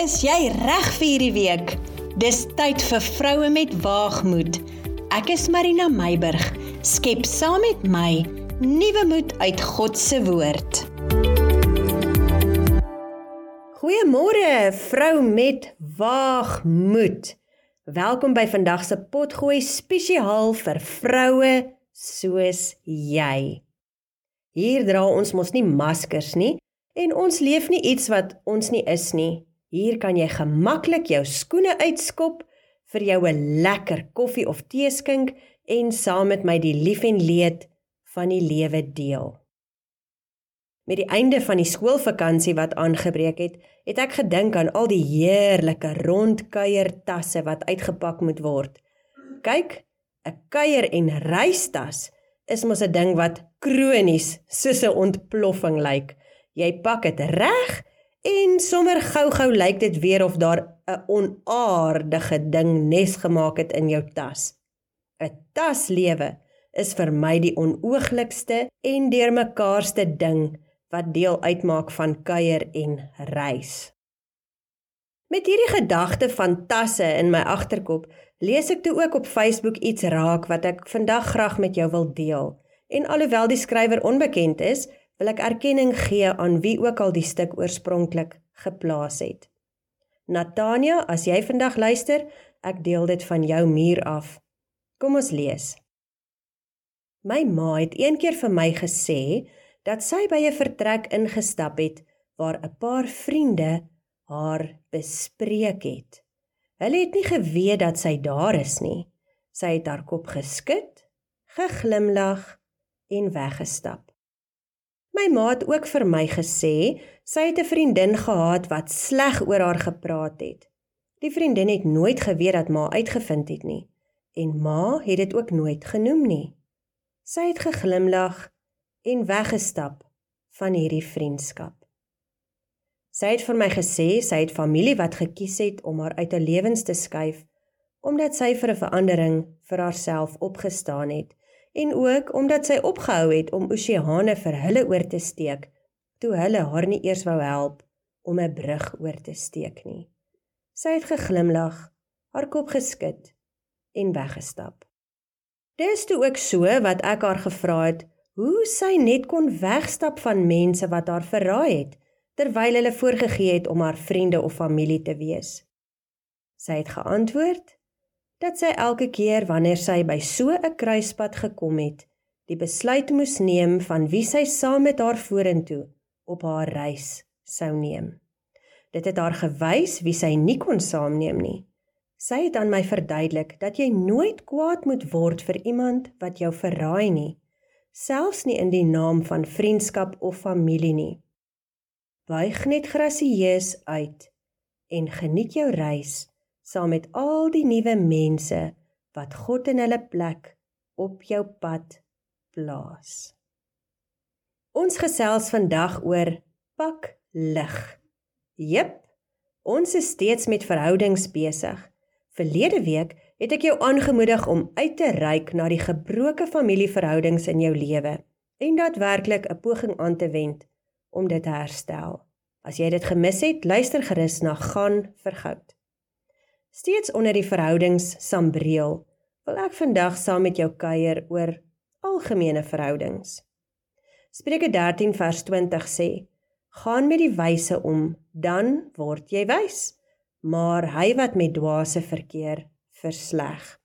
Is jy reg vir hierdie week? Dis tyd vir vroue met waagmoed. Ek is Marina Meiburg. Skep saam met my nuwe moed uit God se woord. Goeiemôre, vrou met waagmoed. Welkom by vandag se potgooi spesiaal vir vroue soos jy. Hier dra ons mos nie maskers nie en ons leef nie iets wat ons nie is nie. Hier kan jy gemaklik jou skoene uitskop vir jou 'n lekker koffie of tee skink en saam met my die lief en leed van die lewe deel. Met die einde van die skoolvakansie wat aangebreek het, het ek gedink aan al die heerlike rondkuiertasse wat uitgepak moet word. Kyk, 'n kuier en reistas is mos 'n ding wat kronies soos 'n ontploffing lyk. Jy pak dit reg en sommer gou-gou lyk dit weer of daar 'n onaardige ding nes gemaak het in jou tas. 'n Taslewe is vir my die onooglikste en deurmekaarste ding wat deel uitmaak van kuier en reis. Met hierdie gedagte van tasse in my agterkop, lees ek toe ook op Facebook iets raak wat ek vandag graag met jou wil deel. En alhoewel die skrywer onbekend is, wil ek erkenning gee aan wie ook al die stuk oorspronklik geplaas het. Natania, as jy vandag luister, ek deel dit van jou muur af. Kom ons lees. My ma het eendag vir my gesê dat sy by 'n vertrek ingestap het waar 'n paar vriende haar bespreek het. Hulle het nie geweet dat sy daar is nie. Sy het haar kop geskud, geglimlag en weggestap. My ma het ook vir my gesê sy het 'n vriendin gehad wat sleg oor haar gepraat het. Die vriendin het nooit geweet dat ma uitgevind het nie en ma het dit ook nooit genoem nie. Sy het geglimlag en weggestap van hierdie vriendskap. Sy het vir my gesê sy het familie wat gekies het om haar uit 'n lewens te skuif omdat sy vir 'n verandering vir haarself opgestaan het en ook omdat sy opgehou het om oseane vir hulle oor te steek toe hulle haar nie eers wou help om 'n brug oor te steek nie. Sy het geglimlag, haar kop geskud en weggestap. Dis toe ook so wat ek haar gevra het hoe sy net kon wegstap van mense wat haar verraai het terwyl hulle voorgegee het om haar vriende of familie te wees. Sy het geantwoord: dat sy elke keer wanneer sy by so 'n kruispunt gekom het, die besluit moes neem van wie sy saam met haar vorentoe op haar reis sou neem. Dit het haar gewys wie sy nie kon saamneem nie. Sy het aan my verduidelik dat jy nooit kwaad moet word vir iemand wat jou verraai nie, selfs nie in die naam van vriendskap of familie nie. Buig net grasieus uit en geniet jou reis saam met al die nuwe mense wat God in hulle plek op jou pad plaas. Ons gesels vandag oor pak lig. Jep, ons is steeds met verhoudings besig. Verlede week het ek jou aangemoedig om uit te reik na die gebroke familieverhoudings in jou lewe en daadwerklik 'n poging aan te wend om dit te herstel. As jy dit gemis het, luister gerus na gaan vir goud. Steeds onder die verhoudings sambreel, wil ek vandag saam met jou kuier oor algemene verhoudings. Spreuke 13 vers 20 sê: "Gaan met die wyse om, dan word jy wys, maar hy wat met dwaase verkeer, versleg."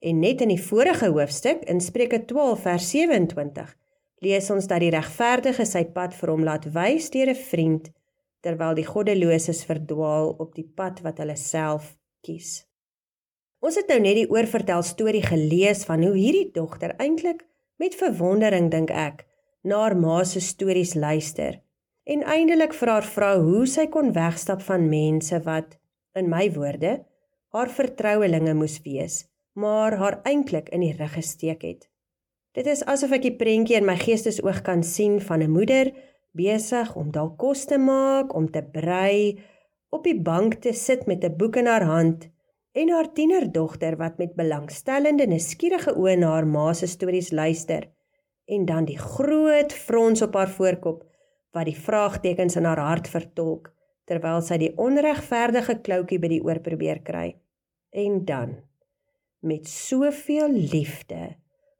En net in die vorige hoofstuk in Spreuke 12 vers 27 lees ons dat die regverdige sy pad vir hom laat wys deur 'n vriend terwyl die goddeloses verdwaal op die pad wat hulle self kies. Ons het nou net die oorvertel storie gelees van hoe hierdie dogter eintlik met verwondering dink ek na haar ma se stories luister en eindelik vir haar vra hoe sy kon wegstap van mense wat in my woorde haar vertrouelinge moes wees, maar haar eintlik in die rug gesteek het. Dit is asof ek die prentjie in my geestesoog kan sien van 'n moeder besig om dalk kos te maak, om te brei, op die bank te sit met 'n boek in haar hand en haar tienerdogter wat met belangstellende nuuskierige oë na haar ma se stories luister en dan die groot frons op haar voorkop wat die vraagtekens in haar hart vertolk terwyl sy die onregverdige kloutjie by die oor probeer kry. En dan met soveel liefde,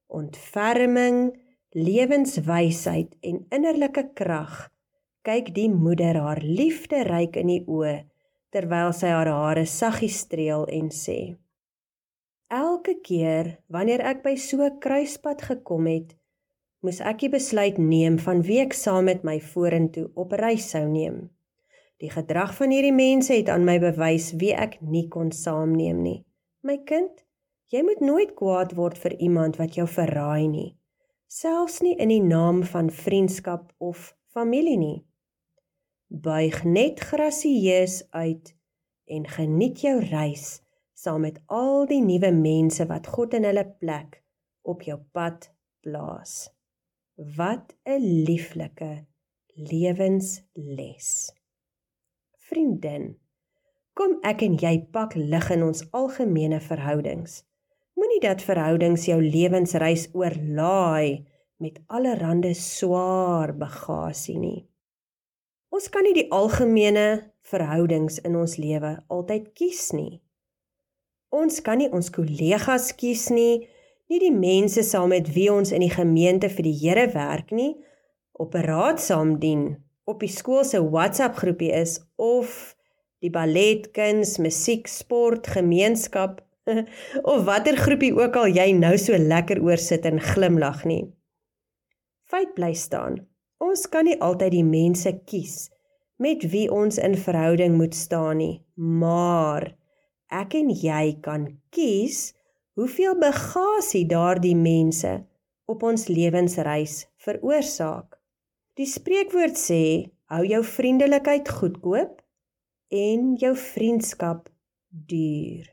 ontferming, lewenswysheid en innerlike krag kyk die moeder haar liefderyk in die oë terwyl sy haar hare saggies streel en sê: Elke keer wanneer ek by so 'n kruispunt gekom het, moes ek die besluit neem van wie ek saam met my vorentoe op reis sou neem. Die gedrag van hierdie mense het aan my bewys wie ek nie kon saamneem nie. My kind, jy moet nooit kwaad word vir iemand wat jou verraai nie, selfs nie in die naam van vriendskap of familie nie buig net grasieus uit en geniet jou reis saam met al die nuwe mense wat God in hulle plek op jou pad plaas. Wat 'n lieflike lewensles. Vriendin, kom ek en jy pak lig in ons algemene verhoudings. Moenie dat verhoudings jou lewensreis oorlaai met allerlei swaar bagasie nie. Ons kan nie die algemene verhoudings in ons lewe altyd kies nie. Ons kan nie ons kollegas kies nie, nie die mense saam met wie ons in die gemeente vir die Here werk nie, op 'n raad saam dien, op die skool se WhatsApp groepie is of die ballet, kuns, musiek, sport, gemeenskap of watter groepie ook al jy nou so lekker oor sit en glimlag nie. Feit bly staan. Ons kan nie altyd die mense kies met wie ons in verhouding moet staan nie, maar ek en jy kan kies hoeveel bagasie daardie mense op ons lewensreis veroorsaak. Die spreekwoord sê: hou jou vriendelikheid goedkoop en jou vriendskap duur.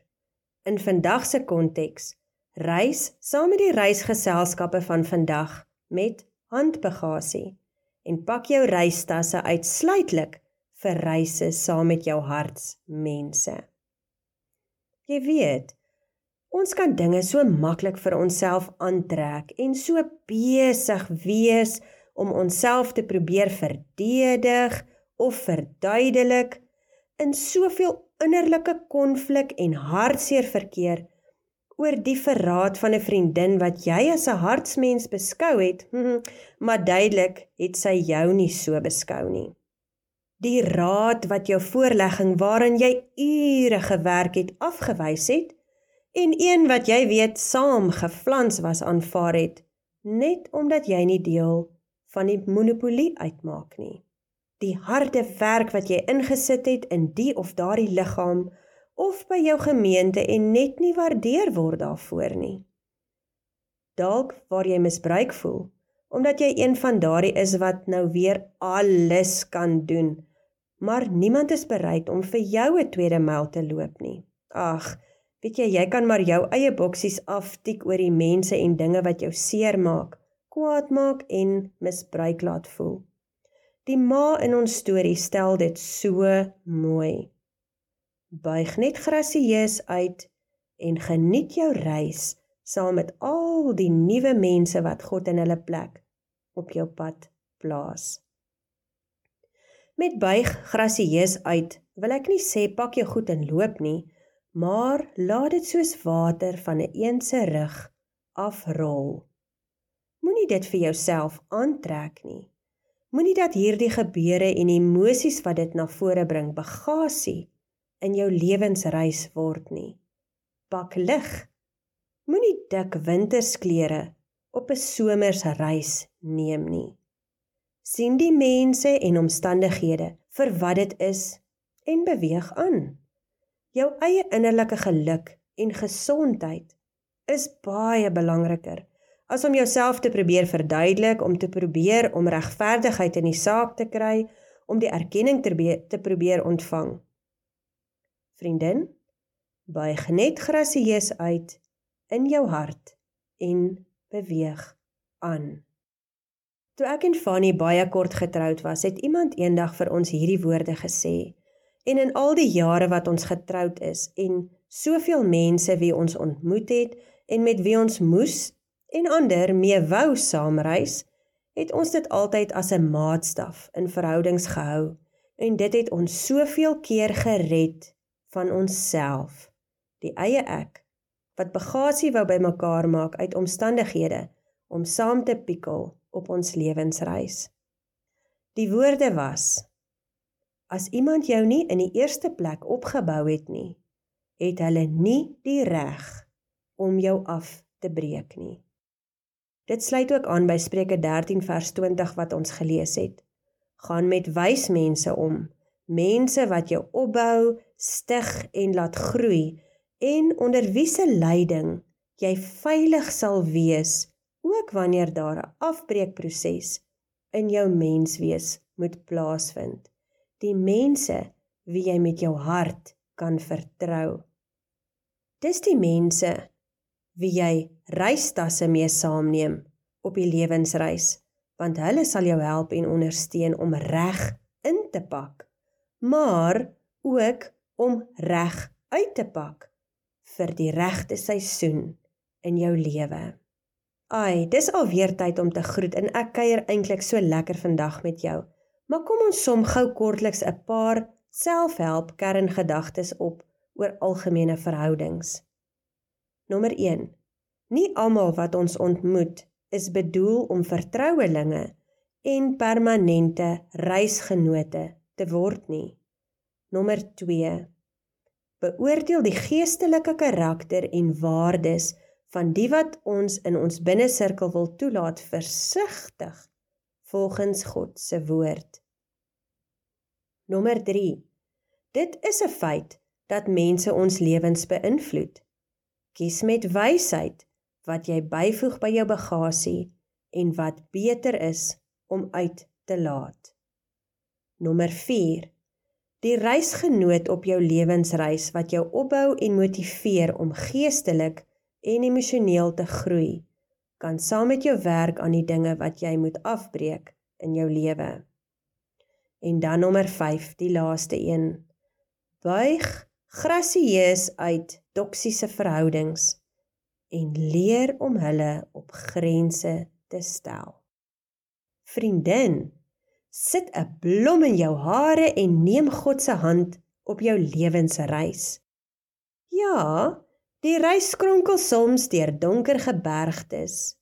In vandag se konteks, reis saam met die reisgeselskappe van vandag met handbagasie en pak jou reistasse uitsluitlik vir reise saam met jou hartsmense. Jy weet, ons kan dinge so maklik vir onsself aantrek en so besig wees om onsself te probeer verdedig of verduidelik in soveel innerlike konflik en hartseer verkeer oor die verraad van 'n vriendin wat jy as 'n hartsmens beskou het, maar duidelik het sy jou nie so beskou nie. Die raad wat jou voorlegging waarin jy ure gewerk het afgewys het en een wat jy weet saam geflans was aanvaar het net omdat jy nie deel van die monopolie uitmaak nie. Die harde werk wat jy ingesit het in die of daardie liggaam of by jou gemeente en net nie waardeer word daarvoor nie. Dalk waar jy misbruik voel omdat jy een van daardie is wat nou weer alles kan doen, maar niemand is bereid om vir jou 'n tweede myl te loop nie. Ag, weet jy, jy kan maar jou eie boksies aftik oor die mense en dinge wat jou seermaak, kwaad maak en misbruik laat voel. Die ma in ons storie stel dit so mooi buig net grasieus uit en geniet jou reis saam met al die nuwe mense wat God in hulle plek op jou pad plaas. Met buig grasieus uit wil ek nie sê pak jou goed en loop nie, maar laat dit soos water van 'n een se rug afrol. Moenie dit vir jouself aantrek nie. Moenie dat hierdie gebeure en emosies wat dit na vore bring bagasie in jou lewensreis word nie. Pak lig. Moenie dik wintersklere op 'n somersreis neem nie. sien die mense en omstandighede vir wat dit is en beweeg aan. Jou eie innerlike geluk en gesondheid is baie belangriker as om jouself te probeer verduidelik om te probeer om regverdigheid in die saak te kry om die erkenning te, te probeer ontvang Vriendin, buig net grasieus uit in jou hart en beweeg aan. Toe ek en Fanny baie kort getroud was, het iemand eendag vir ons hierdie woorde gesê. En in al die jare wat ons getroud is en soveel mense wie ons ontmoet het en met wie ons moes en ander mee wou saamreis, het ons dit altyd as 'n maatstaf in verhoudings gehou En dit het ons soveel keer gered van onsself, die eie ek wat bagasie wou bymekaar maak uit omstandighede om saam te pikkel op ons lewensreis. Die woorde was: As iemand jou nie in die eerste plek opgebou het nie, het hulle nie die reg om jou af te breek nie. Dit sluit ook aan by Spreuke 13 vers 20 wat ons gelees het. Gaan met wys mense om, mense wat jou opbou, stig en laat groei en onder wie se leiding jy veilig sal wees ook wanneer daar 'n afbreekproses in jou menswees moet plaasvind. Die mense wie jy met jou hart kan vertrou. Dis die mense wie jy reistasse mee saamneem op die lewensreis, want hulle sal jou help en ondersteun om reg in te pak, maar ook om reg uit te pak vir die regte seisoen in jou lewe. Ai, dis alweer tyd om te groet en ek kuier eintlik so lekker vandag met jou. Maar kom ons som gou kortliks 'n paar selfhelp kerngedagtes op oor algemene verhoudings. Nommer 1. Nie almal wat ons ontmoet is bedoel om vertrouelinge en permanente reisgenote te word nie. Nommer 2. Beoordeel die geestelike karakter en waardes van die wat ons in ons binnesirkel wil toelaat versigtig volgens God se woord. Nommer 3. Dit is 'n feit dat mense ons lewens beïnvloed. Kies met wysheid wat jy byvoeg by jou bagasie en wat beter is om uit te laat. Nommer 4. Die reisgenoot op jou lewensreis wat jou opbou en motiveer om geestelik en emosioneel te groei, kan saam met jou werk aan die dinge wat jy moet afbreek in jou lewe. En dan nommer 5, die laaste een. Buig grasieus uit toksiese verhoudings en leer om hulle op grense te stel. Vriendin, sit 'n blom in jou hare en neem God se hand op jou lewensreis. Ja, die reis skronkel soms deur donker gebergtes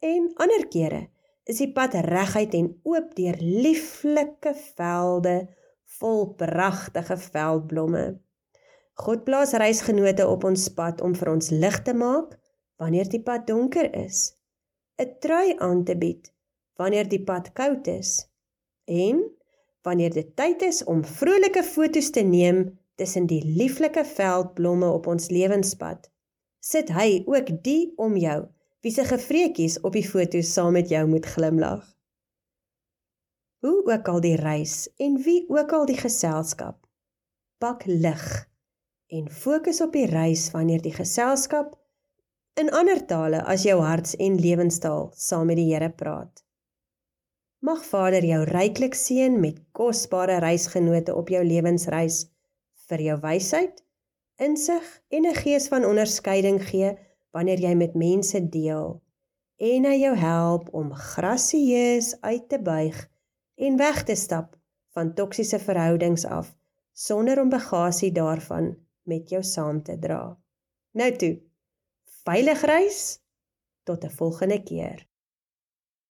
en ander kere is die pad reguit en oop deur lieflike velde vol pragtige veldblomme. God plaas reisgenote op ons pad om vir ons lig te maak wanneer die pad donker is, 'n trui aan te bied wanneer die pad koud is en wanneer dit tyd is om vrolike foto's te neem tussen die lieflike veldblomme op ons lewenspad. Sit hy ook die om jou wie se gevreetjies op die foto saam met jou moet glimlag. Hoe ook al die reis en wie ook al die geselskap, pak lig en fokus op die reis wanneer die geselskap in ander tale as jou harts- en lewenstaal saam met die Here praat. Mag Vader jou ryklik seën met kosbare reisgenote op jou lewensreis vir jou wysheid, insig en 'n gees van onderskeiding gee wanneer jy met mense deel en hy jou help om grasieus uit te buig en weg te stap van toksiese verhoudings af sonder om bagasie daarvan met jou saam te dra. Nou toe. Veilig reis tot 'n volgende keer.